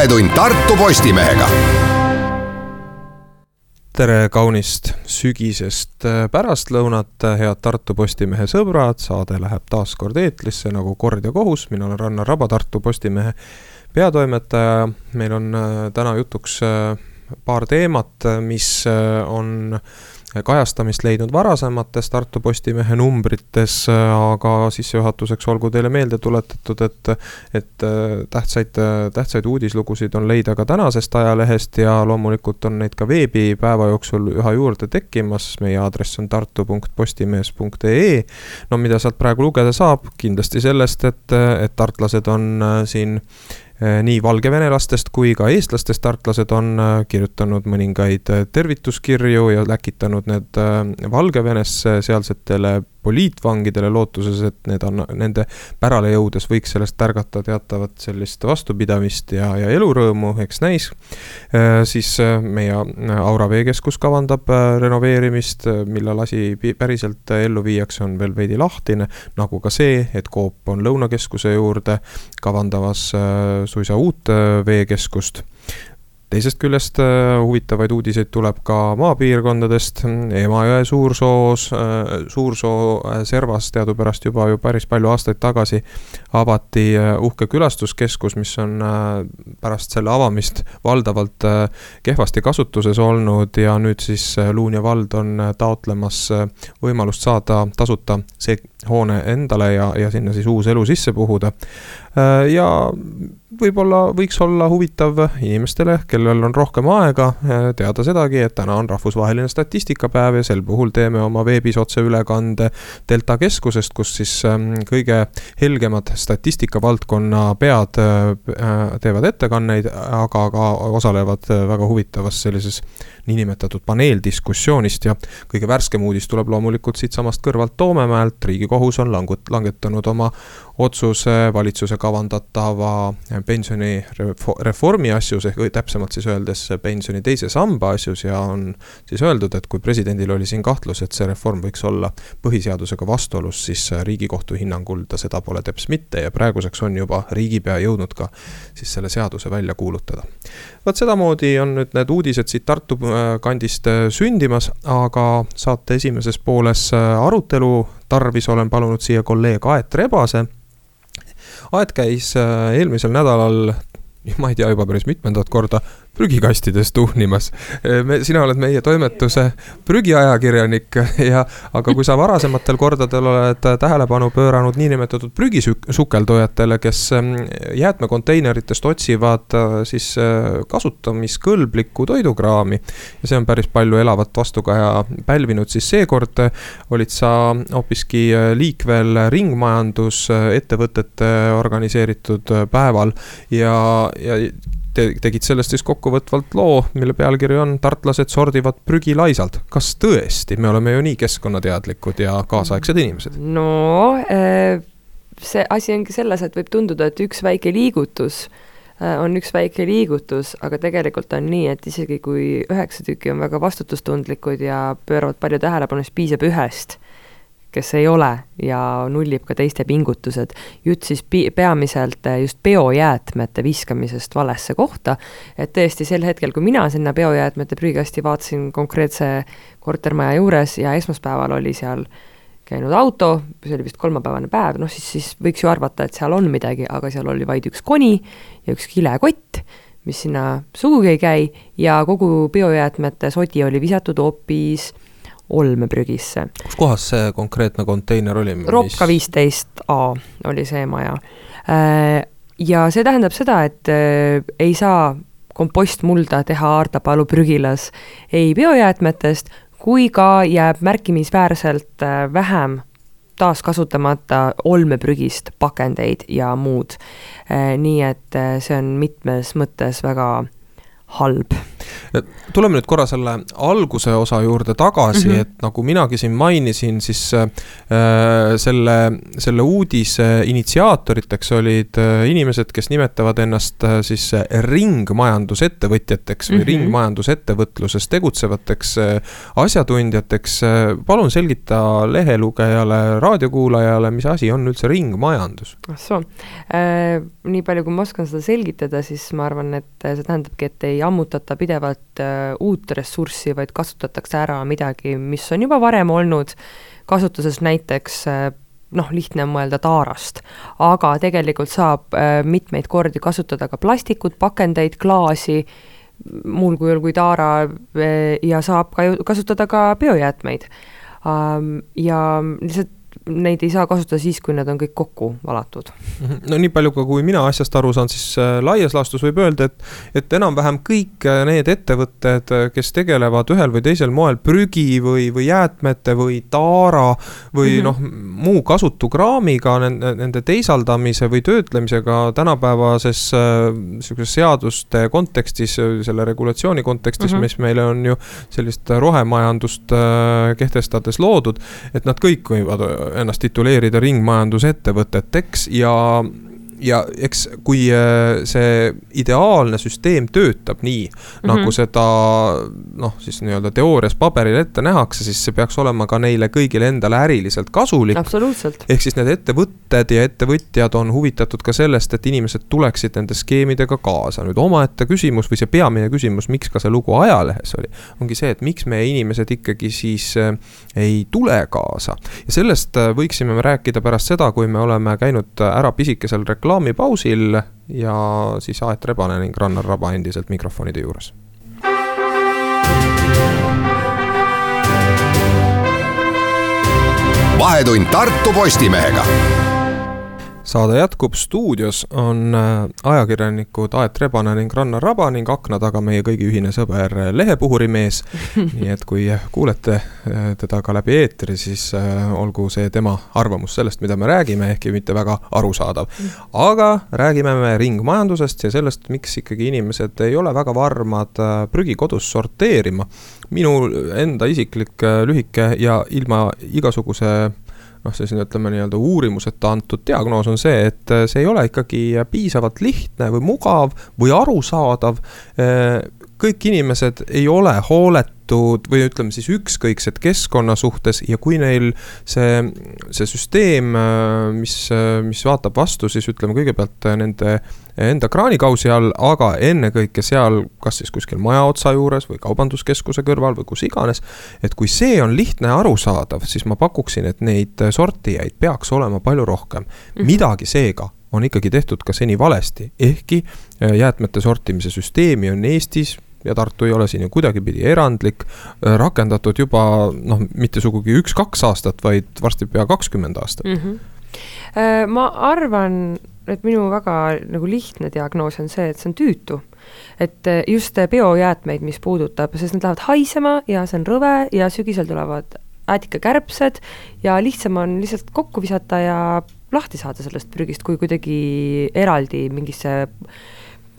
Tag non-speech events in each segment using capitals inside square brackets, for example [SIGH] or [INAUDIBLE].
vahetund Tartu Postimehega. tere kaunist sügisest pärastlõunat, head Tartu Postimehe sõbrad, saade läheb taas kord eetrisse nagu kord ja kohus, mina olen Rannar Raba, Tartu Postimehe peatoimetaja. meil on äh, täna jutuks äh, paar teemat, mis äh, on kajastamist leidnud varasemates Tartu Postimehe numbrites, aga sissejuhatuseks olgu teile meelde tuletatud, et, et tähtsaid, tähtsaid uudislugusid on leida ka tänasest ajalehest ja loomulikult on neid ka veebi päeva jooksul üha juurde tekkimas. meie aadress on tartu.postimees.ee. no mida sealt praegu lugeda saab, kindlasti sellest, et, et tartlased on siin Äh, nii valgevenelastest kui ka eestlastest tartlased on äh, kirjutanud mõningaid äh, tervituskirju ja läkitanud need Valgevenesse sealsetele poliitvangidele lootuses, et need on, nende pärale jõudes võiks sellest ärgata teatavat sellist vastupidamist ja, ja elurõõmu, eks näis. siis meie Aura veekeskus kavandab renoveerimist, millal asi päriselt ellu viiakse, on veel veidi lahtine. nagu ka see, et Coop on Lõunakeskuse juurde kavandamas suisa uut äh, veekeskust teisest küljest äh, huvitavaid uudiseid tuleb ka maapiirkondadest, Emajõe suursoos, äh, Suursoo servas teadupärast juba ju päris palju aastaid tagasi avati uhke külastuskeskus, mis on pärast selle avamist valdavalt kehvasti kasutuses olnud ja nüüd siis Luunja vald on taotlemas võimalust saada tasuta see hoone endale ja, ja sinna siis uus elu sisse puhuda. ja võib-olla võiks olla huvitav inimestele, kellel on rohkem aega, teada sedagi, et täna on rahvusvaheline statistikapäev ja sel puhul teeme oma veebis otseülekande Delta keskusest, kus siis ähm, kõige helgemad statistikavaldkonna pead äh, teevad ettekanneid, aga ka osalevad väga huvitavas sellises niinimetatud paneeldiskussioonist ja kõige värskem uudis tuleb loomulikult siitsamast kõrvalt Toomemäelt, riigikohus on langut-, langetanud oma otsuse valitsuse kavandatava pensionireformi asjus, ehk täpsemalt siis öeldes pensioni teise samba asjus ja on siis öeldud, et kui presidendil oli siin kahtlus, et see reform võiks olla põhiseadusega vastuolus, siis riigikohtu hinnangul ta seda pole teps mitte ja praeguseks on juba riigipea jõudnud ka siis selle seaduse välja kuulutada. vot sedamoodi on nüüd need uudised siit Tartu äh, kandist äh, sündimas, aga saate esimeses pooles äh, arutelu tarvis olen palunud siia kolleeg Aet Rebase Aet käis äh, eelmisel nädalal, ma ei tea juba päris mitmendat korda, prügikastides tuhnimas. me, sina oled meie toimetuse prügiajakirjanik [LAUGHS] ja, aga kui sa varasematel kordadel oled tähelepanu pööranud niinimetatud prügisukeldujatele, kes ähm, jäätmekonteineritest otsivad äh, siis äh, kasutamiskõlblikku toidukraami. ja see on päris palju elavat vastukaja pälvinud, siis seekord olid sa hoopiski äh, liikvel ringmajandusettevõtete organiseeritud päeval ja, ja te tegid sellest siis kokkuvõtvalt loo, mille pealkiri on Tartlased sordivad prügi laisalt. kas tõesti, me oleme ju nii keskkonnateadlikud ja kaasaegsed inimesed? no äh, see asi ongi selles, et võib tunduda, et üks väike liigutus äh, on üks väike liigutus, aga tegelikult on nii, et isegi kui üheksa tükki on väga vastutustundlikud ja pööravad palju tähelepanu, siis piisab ühest kes ei ole ja nullib ka teiste pingutused. jutt siis pi-, peamiselt eh, just biojäätmete viskamisest valesse kohta, et tõesti sel hetkel, kui mina sinna biojäätmete prügikasti vaatasin konkreetse kortermaja juures ja esmaspäeval oli seal käinud auto, see oli vist kolmapäevane päev, noh siis, siis võiks ju arvata, et seal on midagi, aga seal oli vaid üks koni ja üks kilekott, mis sinna sugugi ei käi ja kogu biojäätmete sodi oli visatud hoopis olmeprügisse. kus kohas see konkreetne konteiner oli? Rokka viisteist A oli see maja. Äh, ja see tähendab seda, et äh, ei saa kompostmulda teha Aardapalu prügilas ei biojäätmetest, kui ka jääb märkimisväärselt äh, vähem taaskasutamata olmeprügist pakendeid ja muud. nii et see on mitmes mõttes väga halb tuleme nüüd korra selle alguse osa juurde tagasi mm, -hmm. et nagu minagi siin mainisin, siis äh, selle, selle uudise initsiaatoriteks olid äh, inimesed, kes nimetavad ennast äh, siis ringmajandusettevõtjateks või mm -hmm. ringmajandusettevõtluses tegutsevateks äh, asjatundjateks. palun selgita lehelugejale, raadiokuulajale, mis asi on üldse ringmajandus? ah soo äh,, nii palju, kui ma oskan seda selgitada, siis ma arvan, et see tähendabki, et ei ammutata pidevalt äh, uut ressurssi, vaid kasutatakse ära midagi, mis on juba varem olnud kasutuses, näiteks äh, noh, lihtne on mõelda taarast, aga tegelikult saab äh, mitmeid kordi kasutada ka plastikut, pakendeid, klaasi, muul kujul kui taara ja saab ka ju kasutada ka biojäätmeid. Ja lihtsalt neid ei saa kasutada siis, kui need on kõik kokku valatud. Mhm. no nii palju ka, kui mina asjast aru saan, siis äh, laias laastus võib öelda, et, et enam-vähem kõik äh, need ettevõtted, äh, kes tegelevad ühel või teisel moel prügi või, või jäätmete või taara või mm -hmm. noh, muu kasutu kraamiga, nende, teisaldamise või töötlemisega tänapäevases sihukeses seaduste kontekstis, selle regulatsiooni kontekstis mm, -hmm. mis meile on ju sellist rohemajandust kehtestades loodud, et nad kõik võivad ennast tituleerida ringmajandusettevõteteks ja ja eks, kui äh, see ideaalne süsteem töötab nii mm, -hmm. nagu seda noh, siis nii-öelda teoorias paberil ette nähakse, siis see peaks olema ka neile kõigile endale äriliselt kasulik. ehk siis need ettevõtted ja ettevõtjad on huvitatud ka sellest, et inimesed tuleksid nende skeemidega kaasa. nüüd omaette küsimus või see peamine küsimus, miks ka see lugu ajalehes oli, ongi see, et miks meie inimesed ikkagi siis äh, ei tule kaasa. ja sellest äh, võiksime me rääkida pärast seda, kui me oleme käinud ära pisikesel reklaamil reklaamipausil ja siis Aet Rebane ning Rannar Raba endiselt mikrofonide juures. vahetund Tartu Postimehega saade jätkub, stuudios on äh, ajakirjanikud Aet Rebane ning Rannar Raba ning akna taga meie kõigi ühine sõber Lehepuhurimees. [LAUGHS] nii et kui kuulete äh, teda ka läbi eetri, siis äh, olgu see tema arvamus sellest, mida me räägime, ehkki mitte väga arusaadav. aga räägime me ringmajandusest ja sellest, miks ikkagi inimesed ei ole väga varmad prügi kodus sorteerima. minu enda isiklik lühike ja ilma igasuguse noh, selline ütleme nii-öelda uurimuseta antud diagnoos on see, et äh, see ei ole ikkagi piisavalt lihtne või mugav või arusaadav. Äh, kõik inimesed ei ole hooletud või ütleme siis ükskõiksed keskkonna suhtes ja kui neil see, see süsteem, äh, mis, mis vaatab vastu siis ütleme kõigepealt nende enda kraanikausi all, aga ennekõike seal, kas siis kuskil maja otsa juures või kaubanduskeskuse kõrval või kus iganes. et kui see on lihtne ja arusaadav, siis ma pakuksin, et neid sortijaid peaks olema palju rohkem mm. -hmm. midagi seega on ikkagi tehtud ka seni valesti, ehkki äh, jäätmete sortimise süsteemi on Eestis ja Tartu ei ole siin ju kuidagipidi erandlik, äh, rakendatud juba noh, mitte sugugi üks-kaks aastat, vaid varsti pea kakskümmend aastat mm. -hmm. ma arvan, et minu väga nagu lihtne diagnoos on see, et see on tüütu. et eh, just biojäätmeid, mis puudutab, sest need lähevad haisema ja see on rõve ja sügisel tulevad äätikakärbsed ja lihtsam on lihtsalt kokku visata ja lahti saada sellest prügist, kui kuidagi eraldi mingisse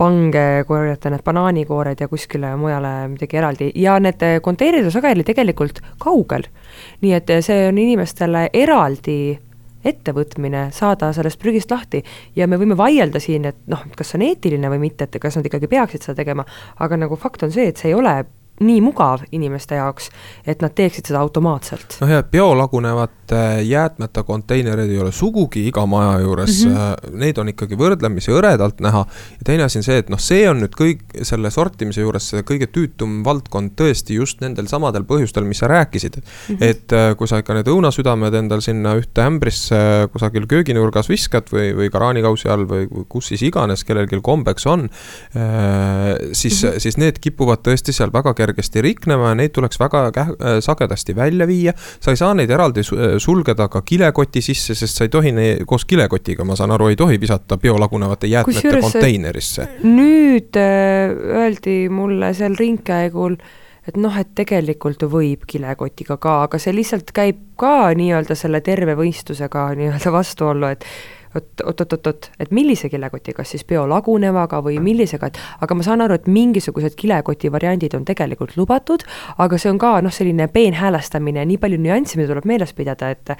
pange korjata need banaanikoored ja kuskile mujale midagi eraldi ja need konteinerid on sageli tegelikult kaugel. nii et see on inimestele eraldi ettevõtmine, saada sellest prügist lahti. Ja me võime vaielda siin, et noh, kas see on eetiline või mitte, et kas nad ikkagi peaksid seda tegema, aga nagu fakt on see, et see ei ole nii mugav inimeste jaoks, et nad teeksid seda automaatselt. noh ja biolagunevate jäätmete konteinereid ei ole sugugi iga maja juures mm, -hmm. neid on ikkagi võrdlemisi hõredalt näha. ja teine asi on see, et noh, see on nüüd kõik selle sortimise juures kõige tüütum valdkond tõesti just nendel samadel põhjustel, mis sa rääkisid mm. -hmm. et äh, kui sa ikka need õunasüdamed endal sinna ühte ämbrisse kusagil kööginurgas viskad või, või kraanikausi all või kus siis iganes kellelgi kombeks on, äh, siis mm, -hmm. siis need kipuvad tõesti seal väga kergelt kergesti riknema ja neid tuleks väga äh, sagedasti välja viia. sa ei saa neid eraldi äh, sulgeda ka kilekoti sisse, sest sa ei tohi neid koos kilekotiga, ma saan aru, ei tohi visata biolagunevate jäätmete konteinerisse. nüüd äh, öeldi mulle seal ringkäigul et noh, et tegelikult võib kilekotiga ka, aga see lihtsalt käib ka nii-öelda selle terve võistlusega nii-öelda vastuollu, et oot, oot-oot-oot, et millise kilekoti, kas siis biolagunevaga või millisega, et aga ma saan aru, et mingisugused kilekoti variandid on tegelikult lubatud, aga see on ka noh, selline peenhäälestamine, nii palju nüansse, mida tuleb meeles pidada, et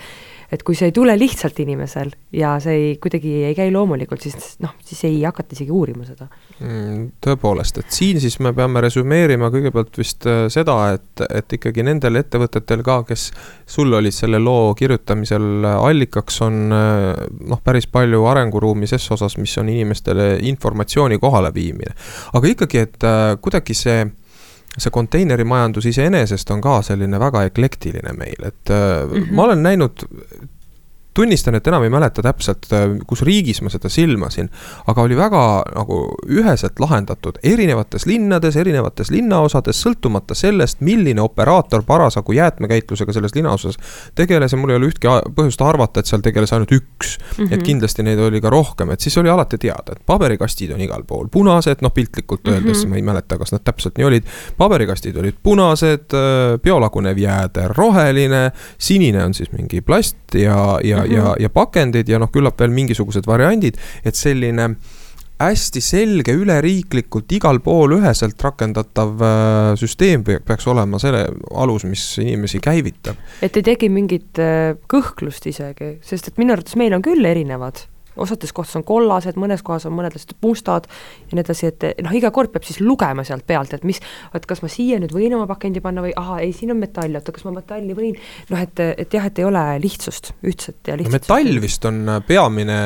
et kui see ei tule lihtsalt inimesel ja see ei, kuidagi ei käi loomulikult, siis noh, siis ei hakata isegi uurima seda mm,. tõepoolest, et siin siis me peame resümeerima kõigepealt vist äh, seda, et, et ikkagi nendel ettevõtetel ka, kes sul olid selle loo kirjutamisel allikaks, on äh, noh, päris palju arenguruumi ses osas, mis on inimestele informatsiooni kohaleviimine. aga ikkagi, et äh, kuidagi see see konteinerimajandus iseenesest on ka selline väga eklektiline meil, et mm -hmm. ma olen näinud tunnistan, et enam ei mäleta täpselt, äh, kus riigis ma seda silmasin, aga oli väga nagu üheselt lahendatud erinevates linnades, erinevates linnaosades, sõltumata sellest, milline operaator parasjagu jäätmekäitlusega selles linnaosas tegeles ja mul ei ole ühtki põhjust arvata, et seal tegeles ainult üks mm. -hmm. et mhm. kindlasti neid oli ka rohkem, et siis oli alati teada, et paberikastid on igal pool punased, noh piltlikult öeldes mm, -hmm. ma ei mäleta, kas nad täpselt nii olid. paberikastid olid punased, äh, biolagunev jääder roheline, sinine on siis mingi plast ja, ja ja mm, -hmm. ja, ja pakendid ja noh, küllap veel mingisugused variandid, et selline hästi selge, üleriiklikult igal pool üheselt rakendatav äh, süsteem peaks olema selle alus, mis inimesi käivitab. et ei teki mingit äh, kõhklust isegi, sest et minu arvates meil on küll erinevad osades kohtades on kollased, mõnes kohas on mõned lihtsalt mustad ja nii edasi, et noh, iga kord peab siis lugema sealt pealt, et mis, et kas ma siia nüüd võin oma pakendi panna või ahaa, ei, siin on metall, oota, kas ma metalli võin, noh, et, et jah, et ei ole lihtsust, ühtset ja lihtsat no, metall vist on äh, peamine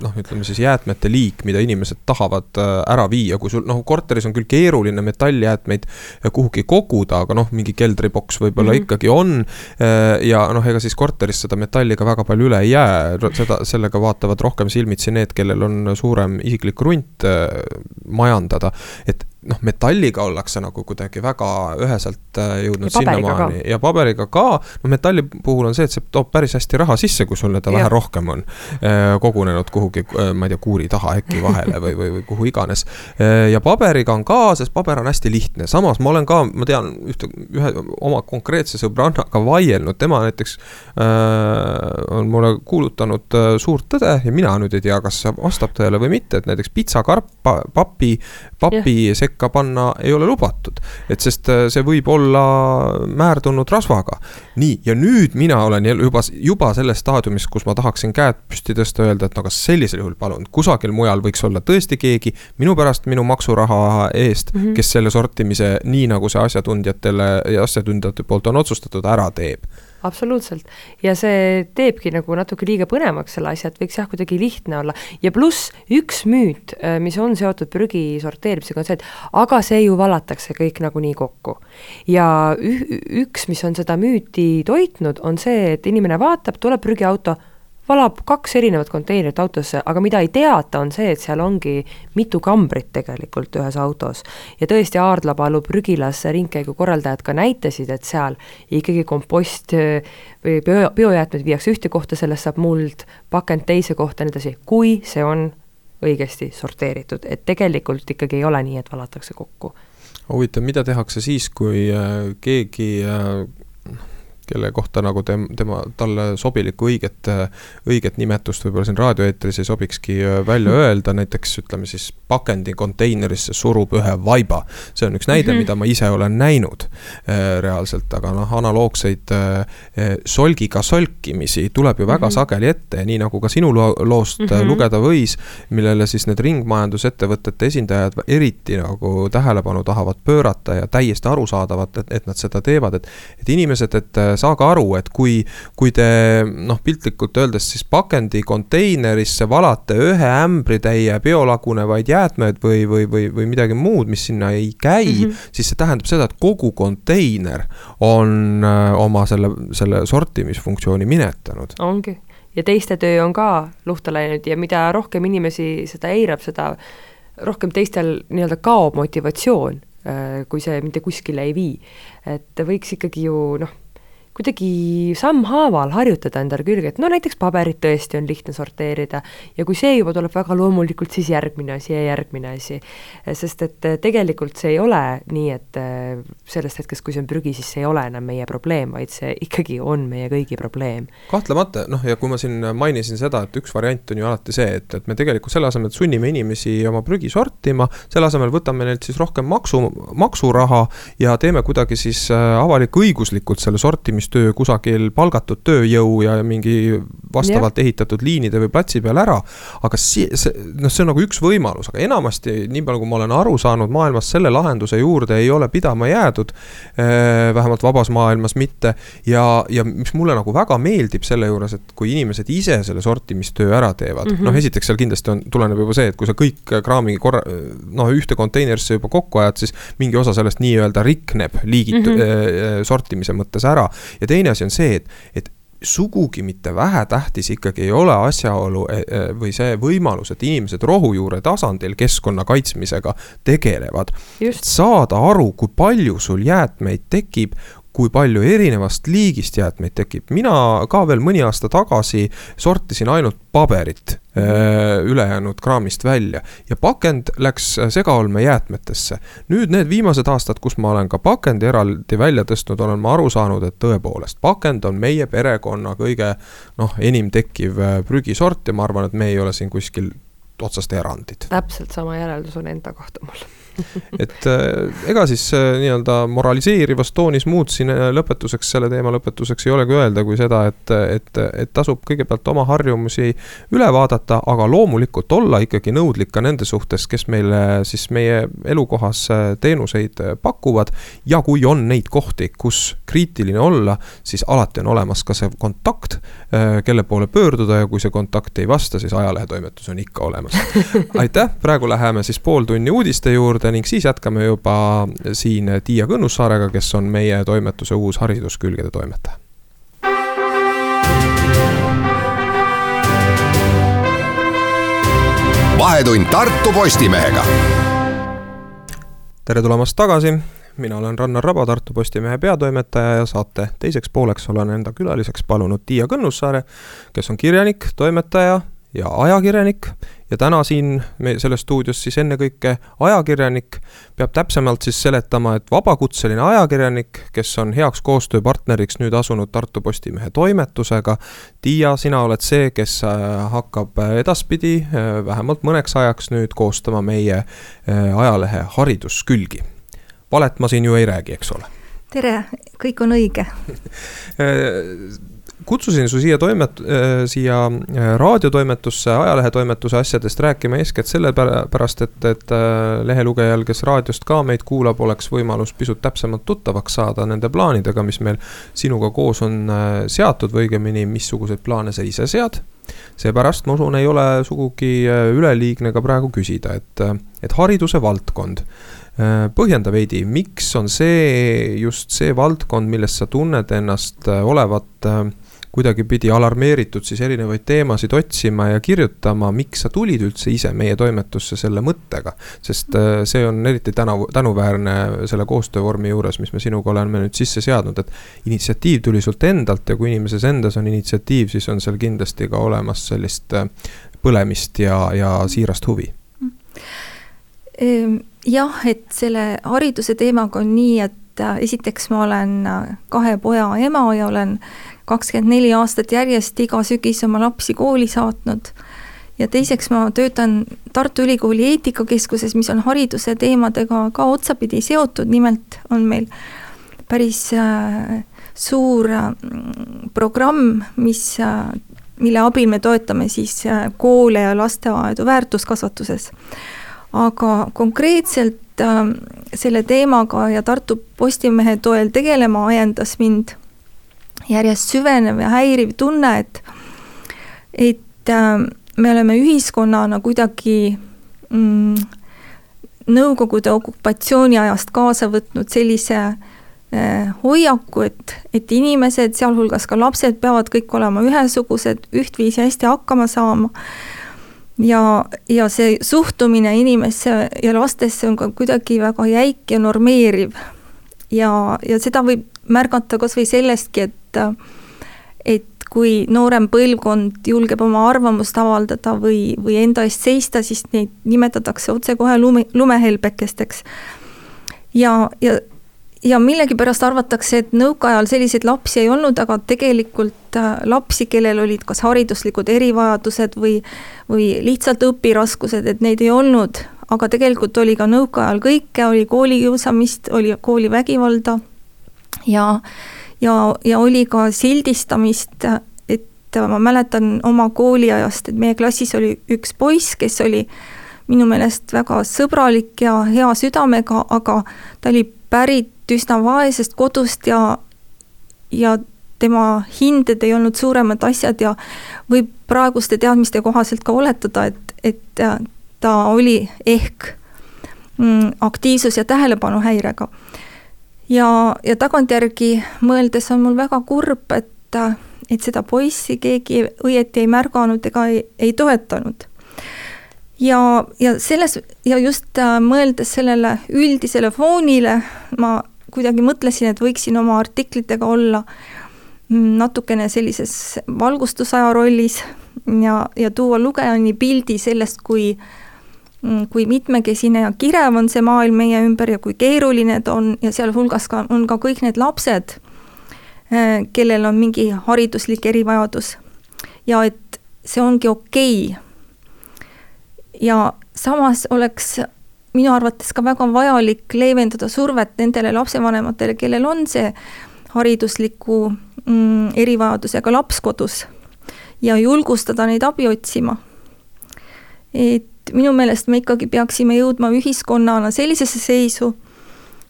noh, ütleme siis jäätmete liik, mida inimesed tahavad äh, ära viia, kui sul noh, korteris on küll keeruline metalljäätmeid kuhugi koguda, aga noh, mingi keldriboks võib-olla mm -hmm. ikkagi on. Äh, ja noh, ega siis korteris seda metalli ka väga palju üle ei jää, seda, sellega vaatavad vaatavad rohkem silmitsi need, kellel on suurem isiklik krunt äh, majandada. et noh, metalliga ollakse nagu kuidagi väga üheselt äh, jõudnud sinnamaani. Ja paberiga ka. no metalli puhul on see, et see toob päris hästi raha sisse, kui sul teda vähe rohkem on äh, kogunenud kuhugi, äh, ma ei tea, kuuri taha äkki vahele või, või, või kuhu iganes. ja paberiga on ka, sest paber on hästi lihtne, samas ma olen ka, ma tean ühte, ühe oma konkreetse sõbrannaga vaielnud, tema näiteks äh, on mulle kuulutanud suurt tõde ja mina nüüd ei tea, kas see vastab tõele või mitte, et näiteks pitsakarp, papi, papi sekka sekka panna ei ole lubatud. et sest äh, see võib olla määrdunud rasvaga. nii, ja nüüd mina olen juba, juba selles staadiumis, kus ma tahaksin käed püsti tõsta, öelda, et no kas sellisel juhul palun, kusagil mujal võiks olla tõesti keegi minu pärast minu maksuraha eest mm, -hmm. kes selle sortimise, nii nagu see asjatundjatele ja asjatundjate poolt on otsustatud, ära teeb absoluutselt. ja see teebki nagu natuke liiga põnevaks selle asja, et võiks jah, kuidagi lihtne olla. ja pluss üks müüt, äh, mis on seotud prügi sorteerimisega, on see, et aga see ju valatakse kõik nagunii kokku. ja üks, mis on seda müüti toitnud, on see, et inimene vaatab, tuleb prügiauto valab kaks erinevat konteinerit autosse, aga mida ei teata, on see, et seal ongi mitu kambrit tegelikult ühes autos. ja tõesti, Aardlapalu prügilas ringkäigu korraldajad ka näitasid, et seal ikkagi kompost või bio, biojäätmed viiakse ühte kohta, sellest saab muld, pakend teise kohta ja nii edasi, kui see on õigesti sorteeritud, et tegelikult ikkagi ei ole nii, et valatakse kokku huvitav, mida tehakse siis, kui keegi kelle kohta nagu tem-, tema, talle sobilikku õiget, õiget nimetust võib-olla siin raadioeetris ei sobikski äh, välja [LAUGHS] öelda, näiteks ütleme siis pakendi konteinerisse surub ühe vaiba. see on üks näide mm, -hmm. mida ma ise olen näinud äh, reaalselt, aga noh, analoogseid äh, solgiga solkimisi tuleb ju väga mm -hmm. sageli ette ja nii nagu ka sinu lo loost mm -hmm. lugeda võis, millele siis need ringmajandusettevõtete esindajad eriti nagu tähelepanu tahavad pöörata ja täiesti arusaadavad, et, et nad seda teevad, et, et inimesed, et saage aru, et kui, kui te noh, piltlikult öeldes siis pakendikonteinerisse valate ühe ämbritäie biolagunevaid jäätmeid või, või, või, või midagi muud, mis sinna ei käi mm, -hmm. siis see tähendab seda, et kogu konteiner on äh, oma selle, selle sortimisfunktsiooni minetanud. ongi, ja teiste töö on ka luhta läinud ja mida rohkem inimesi seda eirab, seda rohkem teistel nii-öelda kaob motivatsioon, äh, kui see mitte kuskile ei vii. et võiks ikkagi ju noh, kuidagi sammhaaval harjutada endale külge, et no näiteks paberit tõesti on lihtne sorteerida ja kui see juba tuleb väga loomulikult, siis järgmine asi ja järgmine asi. sest et tegelikult see ei ole nii, et sellest hetkest, kui see on prügi, siis see ei ole enam meie probleem, vaid see ikkagi on meie kõigi probleem. kahtlemata, noh ja kui ma siin mainisin seda, et üks variant on ju alati see, et, et me tegelikult selle asemel, et sunnime inimesi oma prügi sortima, selle asemel võtame neilt siis rohkem maksu, maksuraha ja teeme kuidagi siis äh, avalik-õiguslikult selle sortimistöö kusagil palgatud tööjõu ja mingi vastavalt ja. ehitatud liinide või platsi peal ära. aga si-, see, noh, see on nagu üks võimalus, aga enamasti, nii palju kui ma olen aru saanud, maailmas selle lahenduse juurde ei ole pidama jäädud. Äh, vähemalt vabas maailmas mitte ja, ja mis mulle nagu väga meeldib selle juures, et kui inimesed ise selle sortimistöö ära teevad mm -hmm., noh esiteks seal kindlasti on, tuleneb juba see, et kui sa kõik kraami korra, noh ühte konteinerisse juba kokku ajad, siis mingi osa sellest nii-öelda rikneb liigit- mm, -hmm. sortimise mõttes ära. Ja teine asi on see, et, et sugugi mitte vähetähtis ikkagi ei ole asjaolu e, e, või see võimalus, et inimesed rohujuure tasandil keskkonna kaitsmisega tegelevad. saada aru, kui palju sul jäätmeid tekib, kui palju erinevast liigist jäätmeid tekib, mina ka veel mõni aasta tagasi sortisin ainult paberit äh, ülejäänud kraamist välja ja pakend läks segaolmejäätmetesse. nüüd need viimased aastad, kus ma olen ka pakendi eraldi välja tõstnud, olen ma aru saanud, et tõepoolest, pakend on meie perekonna kõige noh, enim tekkiv äh, prügisort ja ma arvan, et me ei ole siin kuskil otsast erandid. täpselt sama järeldus on enda kohta mul [LAUGHS] et äh, ega siis äh, nii-öelda moraliseerivas toonis muud siin äh, lõpetuseks, selle teema lõpetuseks ei olegi öelda, kui seda, et, et, et tasub kõigepealt oma harjumusi üle vaadata, aga loomulikult olla ikkagi nõudlik ka nende suhtes, kes meile siis meie elukohas teenuseid pakuvad. ja kui on neid kohti, kus kriitiline olla, siis alati on olemas ka see kontakt, kelle poole pöörduda ja kui see kontakt ei vasta, siis ajalehetoimetus on ikka olemas. [LAUGHS] aitäh, praegu läheme siis pool tunni uudiste juurde juurde ning siis jätkame juba siin Tiia Kõnnussaarega, kes on meie toimetuse uus hariduskülgede toimetaja. vahetund Tartu Postimehega. tere tulemast tagasi, mina olen Rannar Raba, Tartu Postimehe peatoimetaja ja saate teiseks pooleks olen enda külaliseks palunud Tiia Kõnnussaare, kes on kirjanik, toimetaja ja ajakirjanik ja täna siin me selles stuudios siis ennekõike ajakirjanik peab täpsemalt siis seletama, et vabakutseline ajakirjanik, kes on heaks koostööpartneriks nüüd asunud Tartu Postimehe toimetusega. Tiia, sina oled see, kes äh, hakkab edaspidi äh, vähemalt mõneks ajaks nüüd koostama meie äh, ajalehe hariduskülgi. valet ma siin ju ei räägi, eks ole? tere, kõik on õige [LAUGHS] kutsusin su siia toimet-, äh, siia äh, raadiotoimetusse, ajalehetoimetuse asjadest rääkima eeskätt sellepärast, et, et äh, lehelugejal, kes raadiost ka meid kuulab, oleks võimalus pisut täpsemalt tuttavaks saada nende plaanidega, mis meil sinuga koos on seatud või õigemini, missuguseid plaane sa ise sead. seepärast ma usun, ei ole sugugi üleliigne ka praegu küsida, et, et hariduse valdkond põhjenda veidi, miks on see just see valdkond, milles sa tunned ennast olevat kuidagipidi alarmeeritud siis erinevaid teemasid otsima ja kirjutama, miks sa tulid üldse ise meie toimetusse selle mõttega. sest äh, see on eriti tänavu, tänuväärne selle koostöövormi juures, mis me sinuga oleme nüüd sisse seadnud, et initsiatiiv tuli sult endalt ja kui inimeses endas on initsiatiiv, siis on seal kindlasti ka olemas sellist äh, põlemist ja, ja siirast huvi ehm, jah, et selle hariduse teemaga on nii, et äh, esiteks ma olen kahe poja ema ja olen kakskümmend neli aastat järjest iga sügis oma lapsi kooli saatnud. ja teiseks ma töötan Tartu Ülikooli eetikakeskuses, mis on hariduse teemadega ka otsapidi seotud, nimelt on meil päris äh, suur äh, programm, mis äh, mille abil me toetame siis koole ja lasteaedu väärtuskasvatuses. aga konkreetselt selle teemaga ja Tartu Postimehe toel tegelema ajendas mind järjest süvenev ja häiriv tunne, et et äh, me oleme ühiskonnana kuidagi mm, Nõukogude okupatsiooni ajast kaasa võtnud sellise äh, hoiaku, et, et inimesed, sealhulgas ka lapsed, peavad kõik olema ühesugused, ühtviisi hästi hakkama saama. ja, ja see suhtumine inimesse ja lastesse on ka kuidagi väga jäik ja normeeriv. ja, ja seda võib märgata kas või sellestki, et et kui noorem põlvkond julgeb oma arvamust avaldada või, või enda eest seista, siis neid nimetatakse otsekohe lume, lumehelbekesteks. ja, ja, ja millegipärast arvatakse, et nõukaajal selliseid lapsi ei olnud, aga tegelikult äh, lapsi, kellel olid kas hariduslikud erivajadused või, või lihtsalt õpiraskused, et neid ei olnud, aga tegelikult oli ka nõukaajal kõike, oli koolikiusamist, oli koolivägivalda ja ja, ja oli ka sildistamist, et ma mäletan oma kooliajast, et meie klassis oli üks poiss, kes oli minu meelest väga sõbralik ja hea südamega, aga ta oli pärit üsna vaesest kodust ja, ja tema hinded ei olnud suuremad asjad ja võib praeguste teadmiste kohaselt ka oletada, et, et ta oli ehk mm, aktiivsus- ja tähelepanuhäirega ja, ja tagantjärgi mõeldes on mul väga kurb, et, et seda poissi keegi õieti ei märganud ega ei, ei toetanud. ja, ja selles ja just äh, mõeldes sellele üldisele foonile, ma kuidagi mõtlesin, et võiksin oma artiklitega olla mm, natukene sellises valgustusaja rollis ja, ja tuua lugejani pildi sellest, kui kui mitmekesine ja kirev on see maailm meie ümber ja kui keeruline ta on ja sealhulgas ka on ka kõik need lapsed, äh, kellel on mingi hariduslik erivajadus. ja et see ongi okei okay.. ja samas oleks minu arvates ka väga vajalik leevendada survet nendele lapsevanematele, kellel on see haridusliku mm, erivajadusega laps kodus ja julgustada neid abi otsima. et et minu meelest me ikkagi peaksime jõudma ühiskonnana sellisesse seisu,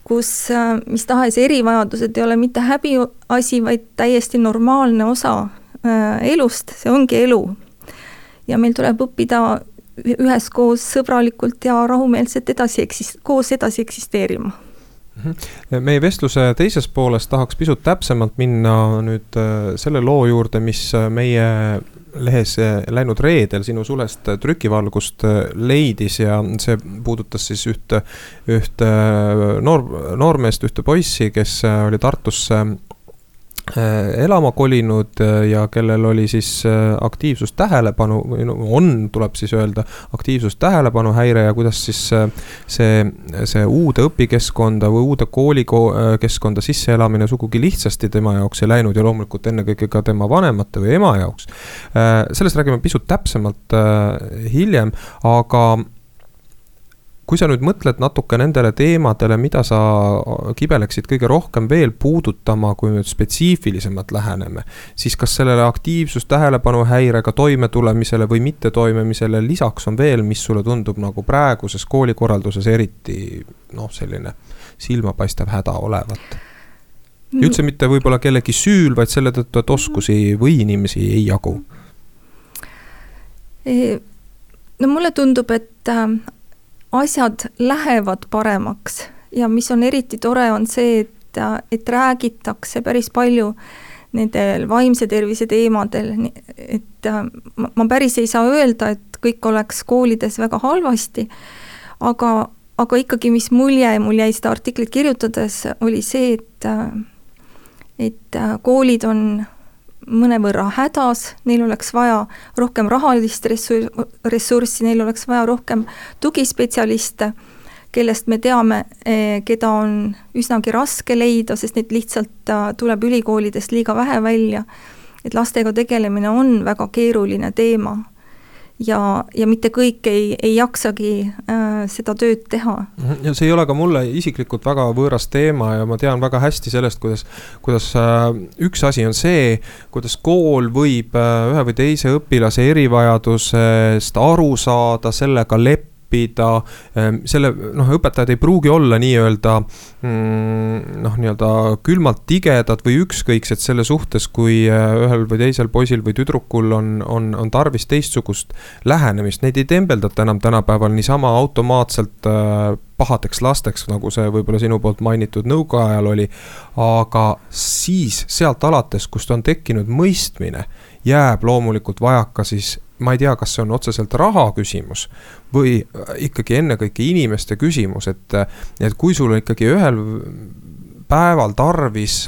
kus äh, mis tahes erivajadused ei ole mitte häbiasi, vaid täiesti normaalne osa äh, elust, see ongi elu. ja meil tuleb õppida üheskoos sõbralikult ja rahumeelselt edasi eksis-, koos edasi eksisteerima mhm. meie vestluse teises pooles tahaks pisut täpsemalt minna nüüd äh, selle loo juurde, mis meie lehes läinud reedel sinu sulest trükivalgust äh, leidis ja see puudutas siis ühte, ühte noor, noormeest, ühte poissi, kes oli Tartusse elama kolinud äh, ja kellel oli siis äh, aktiivsus tähelepanu, või no on, tuleb siis öelda, aktiivsus tähelepanu häire ja kuidas siis see, see uude õpikeskkonda või uude koolikeskkonda sisseelamine sugugi lihtsasti tema jaoks ei läinud ja loomulikult ennekõike ka tema vanemate või ema jaoks. sellest räägime pisut täpsemalt hiljem, aga kui sa nüüd mõtled natuke nendele teemadele, mida sa kibeleksid kõige rohkem veel puudutama, kui nüüd spetsiifilisemalt läheneme, siis kas sellele aktiivsus, tähelepanuhäirega toimetulemisele või mittetoimimisele lisaks on veel, mis sulle tundub nagu praeguses koolikorralduses eriti noh, selline silmapaistev häda olevat? ja üldse mitte võib-olla kellegi süül, vaid selle tõttu, et oskusi või inimesi ei jagu. no mulle tundub, et äh, asjad lähevad paremaks. Ja mis on eriti tore, on see, et, et räägitakse päris palju nendel vaimse tervise teemadel, et ma, päris ei saa öelda, et kõik oleks koolides väga halvasti, aga, aga ikkagi, mis mulje mul jäi seda artiklit kirjutades, oli see, et et koolid on mõnevõrra hädas, neil oleks vaja rohkem rahalist ressurssi, neil oleks vaja rohkem tugispetsialiste, kellest me teame, eh, keda on üsnagi raske leida, sest neid lihtsalt tuleb ülikoolidest liiga vähe välja. et lastega tegelemine on väga keeruline teema ja, ja mitte kõik ei, ei jaksagi äh, seda tööd teha. Mhm. ja see ei ole ka mulle isiklikult väga võõras teema ja ma tean väga hästi sellest, kuidas, kuidas äh, üks asi on see, kuidas kool võib äh, ühe või teise õpilase erivajadusest aru saada, sellega leppida õppida. Ehm, selle noh, õpetajad ei pruugi olla nii-öelda mm, noh, nii-öelda külmalt tigedad või ükskõiksed selle suhtes, kui äh, ühel või teisel poisil või tüdrukul on, on, on tarvis teistsugust lähenemist, neid ei tembeldata enam tänapäeval niisama automaatselt äh, pahadeks lasteks, nagu see võib-olla sinu poolt mainitud nõukaajal oli. aga siis sealt alates, kust on tekkinud mõistmine, jääb loomulikult vajaka siis ma ei tea, kas see on otseselt raha küsimus või ikkagi ennekõike inimeste küsimus, et, et kui sul ikkagi ühel päeval tarvis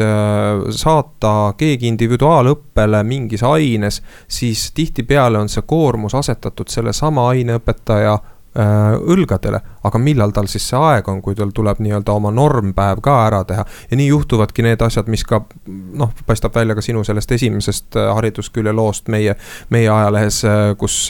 saata keegi individuaalõppele mingis aines, siis tihtipeale on see koormus asetatud sellesama aineõpetaja Äh, õlgadele, aga millal tal siis see aeg on, kui tal tuleb nii-öelda oma normpäev ka ära teha. ja nii juhtuvadki need asjad, mis ka noh, paistab välja ka sinu sellest esimesest äh, hariduskülje loost meie, meie ajalehes, äh, kus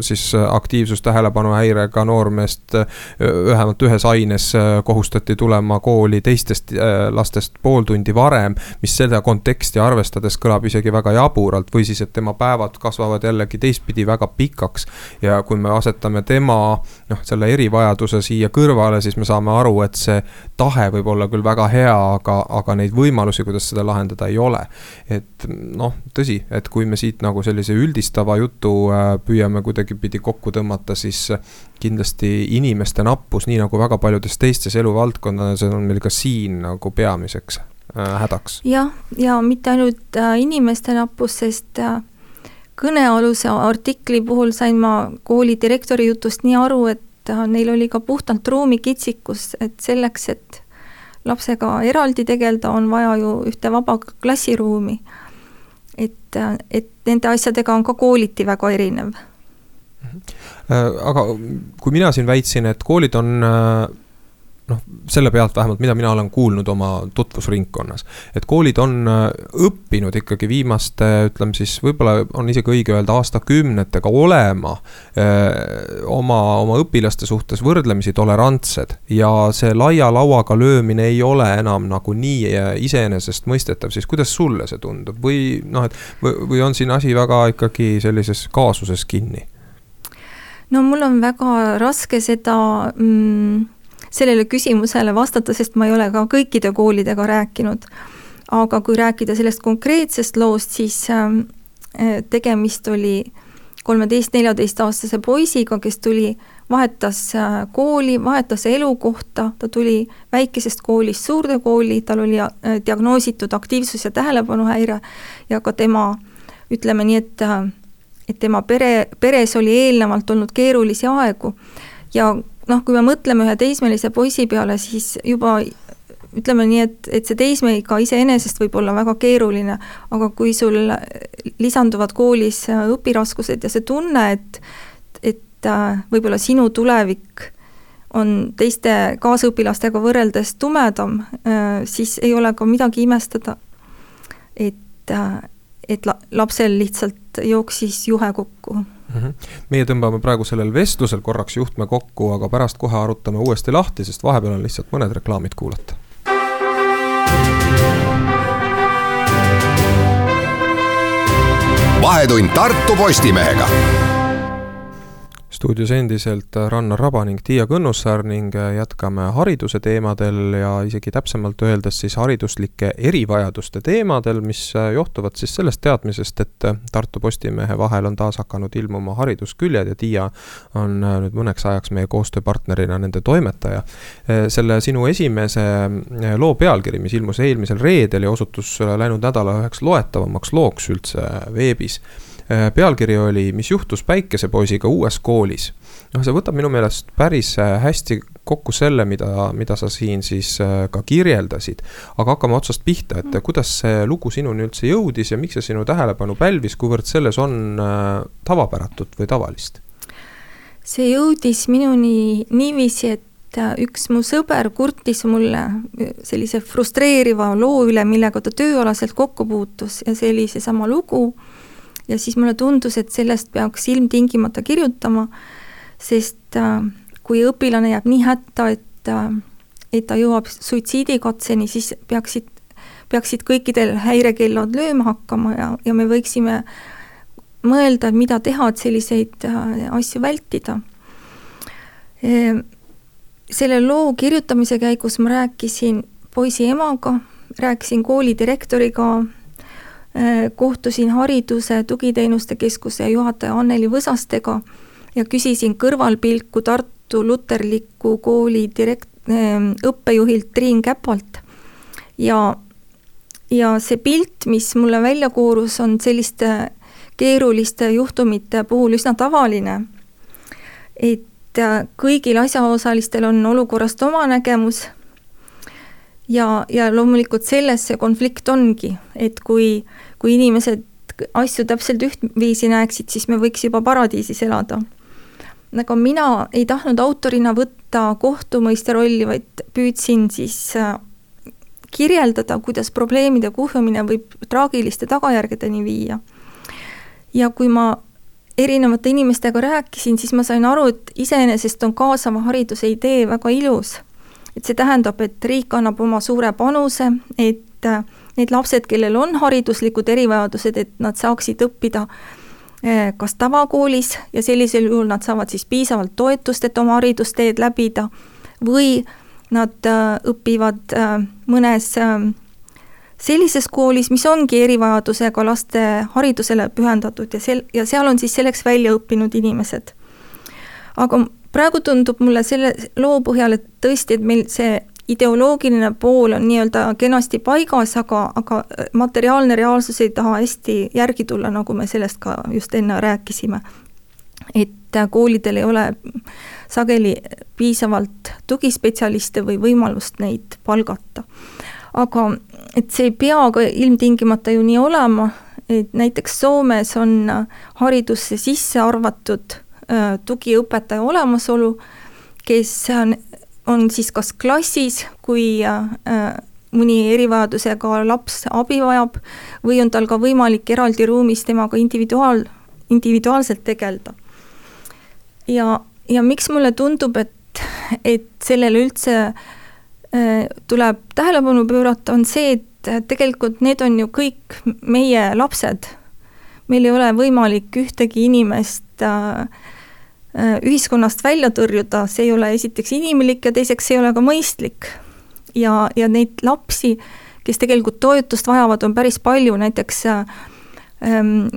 siis aktiivsus tähelepanuhäirega noormeest vähemalt ühes aines kohustati tulema kooli teistest lastest pool tundi varem, mis seda konteksti arvestades kõlab isegi väga jaburalt või siis, et tema päevad kasvavad jällegi teistpidi väga pikaks ja kui me asetame tema noh, selle erivajaduse siia kõrvale, siis me saame aru, et see tahe võib olla küll väga hea, aga, aga neid võimalusi, kuidas seda lahendada, ei ole. et noh, tõsi, et kui me siit nagu sellise üldistava jutu äh, püüame kuidagipidi kokku tõmmata, siis kindlasti inimeste nappus, nii nagu väga paljudes teistes eluvaldkondades, on meil ka siin nagu peamiseks äh, hädaks. jah, ja mitte ainult äh, inimeste nappus, sest kõnealuse artikli puhul sain ma kooli direktori jutust nii aru, et äh, neil oli ka puhtalt ruumikitsikus, et selleks, et lapsega eraldi tegeleda, on vaja ju ühte vaba klassiruumi. et, äh, et nende asjadega on ka kooliti väga erinev. Äh, aga kui mina siin väitsin, et koolid on noh, selle pealt vähemalt, mida mina olen kuulnud oma tutvusringkonnas. et koolid on äh, õppinud ikkagi viimaste, ütleme siis, võib-olla on isegi õige öelda aastakümnetega olema öö, äh, oma, oma õpilaste suhtes võrdlemisi tolerantsed. ja see laia lauaga löömine ei ole enam nagu nii äh, iseenesestmõistetav, siis kuidas sulle see tundub või noh, et või, või on siin asi väga ikkagi sellises kaasuses kinni? no mul on väga raske seda mm, sellele küsimusele vastata, sest ma ei ole ka kõikide koolidega rääkinud. aga kui rääkida sellest konkreetsest loost, siis ähm, äh, tegemist oli kolmeteist-neljateistaastase poisiga, kes tuli, vahetas äh, kooli, vahetas elukohta, ta tuli väikesest koolist suurde kooli, tal oli äh, diagnoositud aktiivsus- ja tähelepanuhäire ja ka tema, ütleme nii, et et tema pere, peres oli eelnevalt olnud keerulisi aegu ja noh, kui me mõtleme ühe teismelise poisi peale, siis juba ütleme nii, et, et see teismeiga iseenesest võib olla väga keeruline, aga kui sul lisanduvad koolis õpiraskused ja see tunne, et, et äh, võib-olla sinu tulevik on teiste kaasõpilastega võrreldes tumedam, äh, siis ei ole ka midagi imestada. et, äh, et la-, lapsel lihtsalt jooksis juhe kokku mm. -hmm. meie tõmbame praegu sellel vestlusel korraks juhtme kokku, aga pärast kohe arutame uuesti lahti, sest vahepeal on lihtsalt mõned reklaamid kuulata. vahetund Tartu Postimehega stuudios endiselt Rannar Raba ning Tiia Kõnnussaar ning jätkame hariduse teemadel ja isegi täpsemalt öeldes siis hariduslike erivajaduste teemadel, mis johtuvad siis sellest teadmisest, et Tartu Postimehe vahel on taas hakanud ilmuma haridusküljed ja Tiia on nüüd mõneks ajaks meie koostööpartnerina nende toimetaja. selle sinu esimese loo pealkiri, mis ilmus eelmisel reedel ja osutus läinud nädala üheks loetavamaks looks üldse veebis Äh, pealkiri oli Mis juhtus päikesepoisiga uues koolis. noh, see võtab minu meelest päris äh, hästi kokku selle, mida, mida sa siin siis äh, ka kirjeldasid. aga hakkame otsast pihta, et kuidas see lugu sinuni üldse jõudis ja miks see sinu tähelepanu pälvis, kuivõrd selles on tavapäratut või tavalist? see jõudis minuni niiviisi, et üks mu sõber kurtis mulle sellise frustreeriva loo üle, millega ta tööalaselt kokku puutus ja see oli seesama lugu ja siis mulle tundus, et sellest peaks ilmtingimata kirjutama, sest äh, kui õpilane jääb nii hätta, et äh, et ta jõuab suitsiidikatseni, siis peaksid, peaksid kõikidel häirekellad lööma hakkama ja, ja me võiksime mõelda, mida teha, et selliseid äh, asju vältida. Ehm, selle loo kirjutamise käigus ma rääkisin poisi emaga, rääkisin kooli direktoriga, kohtusin Hariduse Tugiteenuste Keskuse juhataja Anneli Võsastega ja küsisin kõrvalpilku Tartu Luterliku Kooli direkt-, ähm, õppejuhilt Triin Käpalt. ja, ja see pilt, mis mulle välja koorus, on selliste keeruliste juhtumite puhul üsna tavaline. et äh, kõigil asjaosalistel on olukorrast oma nägemus ja, ja loomulikult selles see konflikt ongi, et kui, kui inimesed asju täpselt ühtviisi näeksid, siis me võiks juba paradiisis elada. aga mina ei tahtnud autorina võtta kohtumõistja rolli, vaid püüdsin siis äh, kirjeldada, kuidas probleemide kuhjumine võib traagiliste tagajärgedeni viia. ja kui ma erinevate inimestega rääkisin, siis ma sain aru, et iseenesest on kaasava hariduse idee väga ilus. Et see tähendab, et riik annab oma suure panuse, et äh, need lapsed, kellel on hariduslikud erivajadused, et nad saaksid õppida äh, kas tavakoolis ja sellisel juhul nad saavad siis piisavalt toetust, et oma haridusteed läbida, või nad äh, õpivad mõnes sellises koolis, mis ongi erivajadusega laste haridusele pühendatud ja sel-, ja seal on siis selleks välja õppinud inimesed. aga praegu tundub mulle selle loo põhjal, et tõesti, et meil see ideoloogiline pool on nii-öelda kenasti paigas, aga, aga materiaalne reaalsus ei taha hästi järgi tulla, nagu me sellest ka just enne rääkisime. et koolidel ei ole sageli piisavalt tugispetsialiste või võimalust neid palgata. aga et see ei pea ka ilmtingimata ju nii olema, et näiteks Soomes on haridusse sisse arvatud äh, tugiõpetaja olemasolu, kes on, on siis kas klassis, kui äh, mõni erivajadusega laps abi vajab, või on tal ka võimalik eraldi ruumis temaga individuaal, individuaalselt tegeleda. ja, ja miks mulle tundub, et, et sellele üldse äh, Äh, tuleb tähelepanu pöörata, on see, et äh, tegelikult need on ju kõik meie lapsed. meil ei ole võimalik ühtegi inimest äh, ühiskonnast välja tõrjuda, see ei ole esiteks inimlik ja teiseks see ei ole ka mõistlik. ja, ja neid lapsi, kes tegelikult toetust vajavad, on päris palju, näiteks ähm,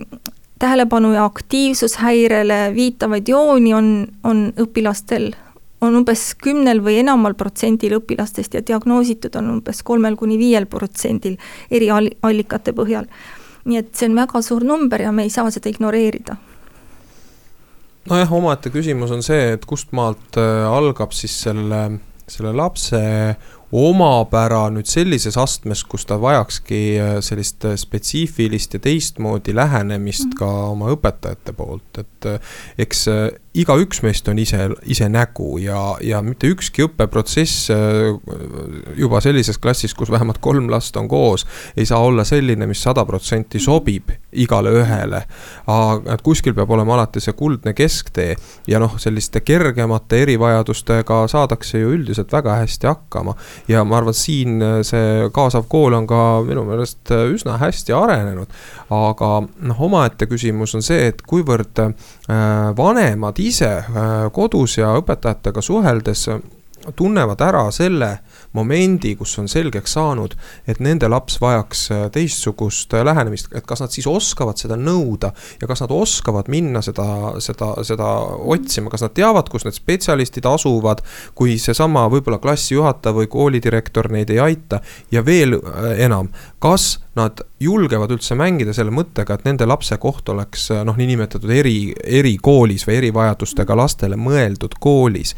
tähelepanu ja aktiivsushäirele viitavaid jooni on, on õpilastel on umbes kümnel või enamal protsendil õpilastest ja diagnoositud on umbes kolmel kuni viiel protsendil eri allikate põhjal. nii et see on väga suur number ja me ei saa seda ignoreerida nojah, omaette küsimus on see, et kust maalt äh, algab siis selle, selle lapse omapära nüüd sellises astmes, kus ta vajakski äh, sellist äh, spetsiifilist ja teistmoodi lähenemist mm ka oma õpetajate poolt, et eks igaüks meist on ise, ise nägu ja, ja mitte ükski õppeprotsess äh, juba sellises klassis, kus vähemalt kolm last on koos, ei saa olla selline, mis sada protsenti sobib igale ühele. aga kuskil peab olema alati see kuldne kesktee ja noh, selliste kergemate erivajadustega saadakse ju üldiselt väga hästi hakkama. Ja ma arvan, siin see kaasav kool on ka minu meelest üsna hästi arenenud. aga noh, omaette küsimus on see, et kuivõrd äh, vanemad ise äh, kodus ja õpetajatega suheldes tunnevad ära selle momendi, kus on selgeks saanud, et nende laps vajaks äh, teistsugust äh, lähenemist, et kas nad siis oskavad seda nõuda ja kas nad oskavad minna seda, seda, seda otsima, kas nad teavad, kus need spetsialistid asuvad, kui seesama võib-olla klassijuhataja või koolidirektor neid ei aita? Ja veel enam, kas nad julgevad üldse mängida selle mõttega, et nende lapse koht oleks noh, niinimetatud eri, erikoolis või erivajadustega lastele mõeldud koolis.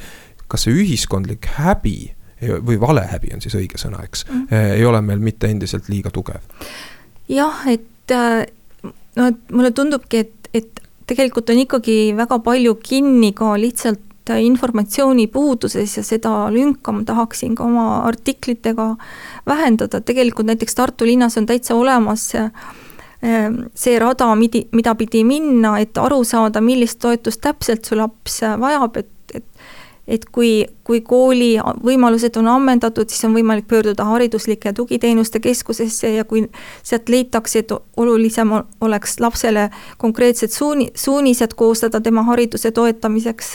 kas see ühiskondlik häbi või valehäbi on siis õige sõna, eks mm, -hmm. ei ole meil mitte endiselt liiga tugev? jah, et no et mulle tundubki, et, et tegelikult on ikkagi väga palju kinni ka lihtsalt informatsiooni puuduses ja seda lünka ma tahaksin ka oma artiklitega vähendada, tegelikult näiteks Tartu linnas on täitsa olemas see, ehm, see rada, midi, mida pidi minna, et aru saada, millist toetust täpselt su laps vajab, et, et et kui, kui kooli võimalused on ammendatud, siis on võimalik pöörduda hariduslike tugiteenuste keskusesse ja kui sealt leitakse, et olulisem oleks lapsele konkreetsed suuni, suunised koostada tema hariduse toetamiseks,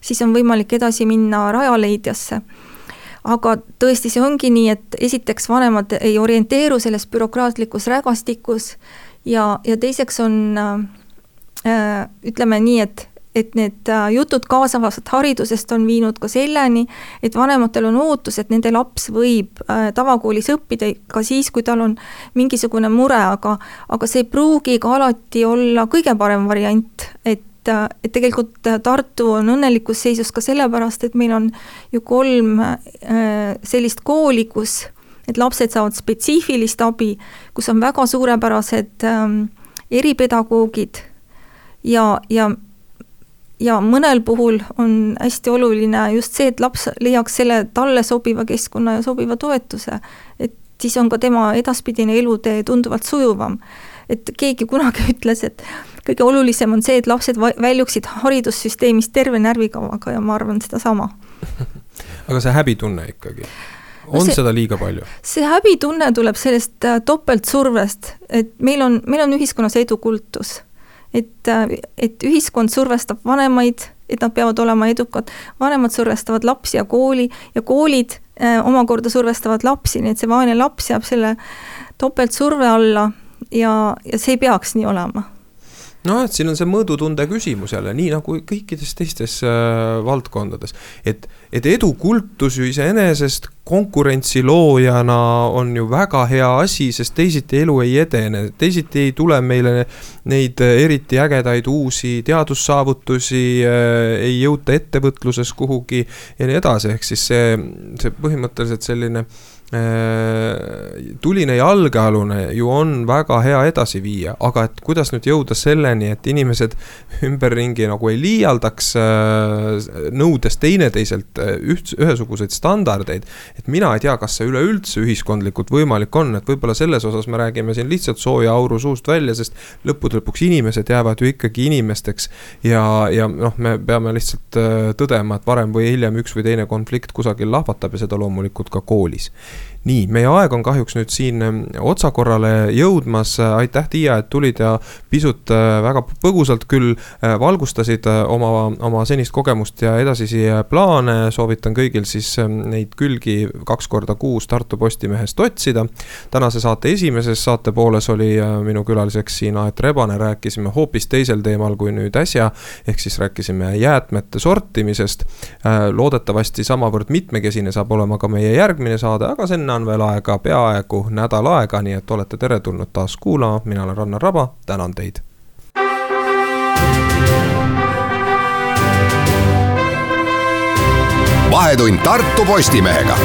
siis on võimalik edasi minna Rajaleidjasse. Aga tõesti, see ongi nii, et esiteks vanemad ei orienteeru selles bürokraatlikus rägastikus ja, ja teiseks on äh, ütleme nii, et et need äh, jutud kaasavast haridusest on viinud ka selleni, et vanematel on ootus, et nende laps võib äh, tavakoolis õppida ka siis, kui tal on mingisugune mure, aga aga see ei pruugi ka alati olla kõige parem variant, et äh, et tegelikult Tartu on õnnelikus seisus ka sellepärast, et meil on ju kolm sellist kooli, kus et lapsed saavad spetsiifilist abi, kus on väga suurepärased ähm, eripedagoogid ja, ja ja mõnel puhul on hästi oluline just see, et laps leiaks selle talle sobiva keskkonna ja sobiva toetuse. et siis on ka tema edaspidine elutee tunduvalt sujuvam. et keegi kunagi [LAUGHS] ütles, et kõige olulisem on see, et lapsed väljuksid haridussüsteemist terve närvikavaga ja ma arvan sedasama [LAUGHS] aga see häbitunne ikkagi? on see, seda liiga palju? see häbitunne tuleb sellest äh, topeltsurvest, et meil on, meil on ühiskonnas edukultus et, et ühiskond survestab vanemaid, et nad peavad olema edukad, vanemad survestavad lapsi ja kooli ja koolid äh, omakorda survestavad lapsi, nii et see vaene laps jääb selle topeltsurve alla ja, ja see ei peaks nii olema noh, et siin on see mõõdutunde küsimus jälle, nii nagu kõikides teistes äh, valdkondades. et, et edukultus ju iseenesest konkurentsi loojana on ju väga hea asi, sest teisiti elu ei edene, teisiti ei tule meile neid eriti ägedaid uusi teadussaavutusi äh,, ei jõuta ettevõtluses kuhugi ja nii edasi, ehk siis see, see põhimõtteliselt selline äh, tuline jalgealune ju on väga hea edasi viia, aga et kuidas nüüd jõuda selleni, et inimesed ümberringi nagu ei liialdaks, äh, nõudes teineteiselt äh, üht, ühesuguseid standardeid. et mina ei tea, kas see üleüldse ühiskondlikult võimalik on, et võib-olla selles osas me räägime siin lihtsalt sooja auru suust välja, sest lõppude lõpuks inimesed jäävad ju ikkagi inimesteks. ja, ja noh, me peame lihtsalt tõdema, et varem või hiljem üks või teine konflikt kusagil lahvatab ja seda loomulikult ka koolis nii, meie aeg on kahjuks nüüd siin ähm, otsakorrale jõudmas, aitäh, Tiia, et tulid ja pisut äh, väga põgusalt küll äh, valgustasid äh, oma, oma senist kogemust ja edasisi plaane, soovitan kõigil siis ähm, neid külgi kaks korda kuus Tartu Postimehest otsida. tänase saate esimeses saatepooles oli minu külaliseks siin Aet Rebane, rääkisime hoopis teisel teemal kui nüüd äsja, ehk siis rääkisime jäätmete sortimisest. loodetavasti samavõrd mitmekesine saab olema ka meie järgmine saade, aga see on sinna on veel aega peaaegu nädal aega, nii et olete teretulnud taas kuulama, mina olen Rannar Raba, tänan teid. vahetund Tartu Postimehega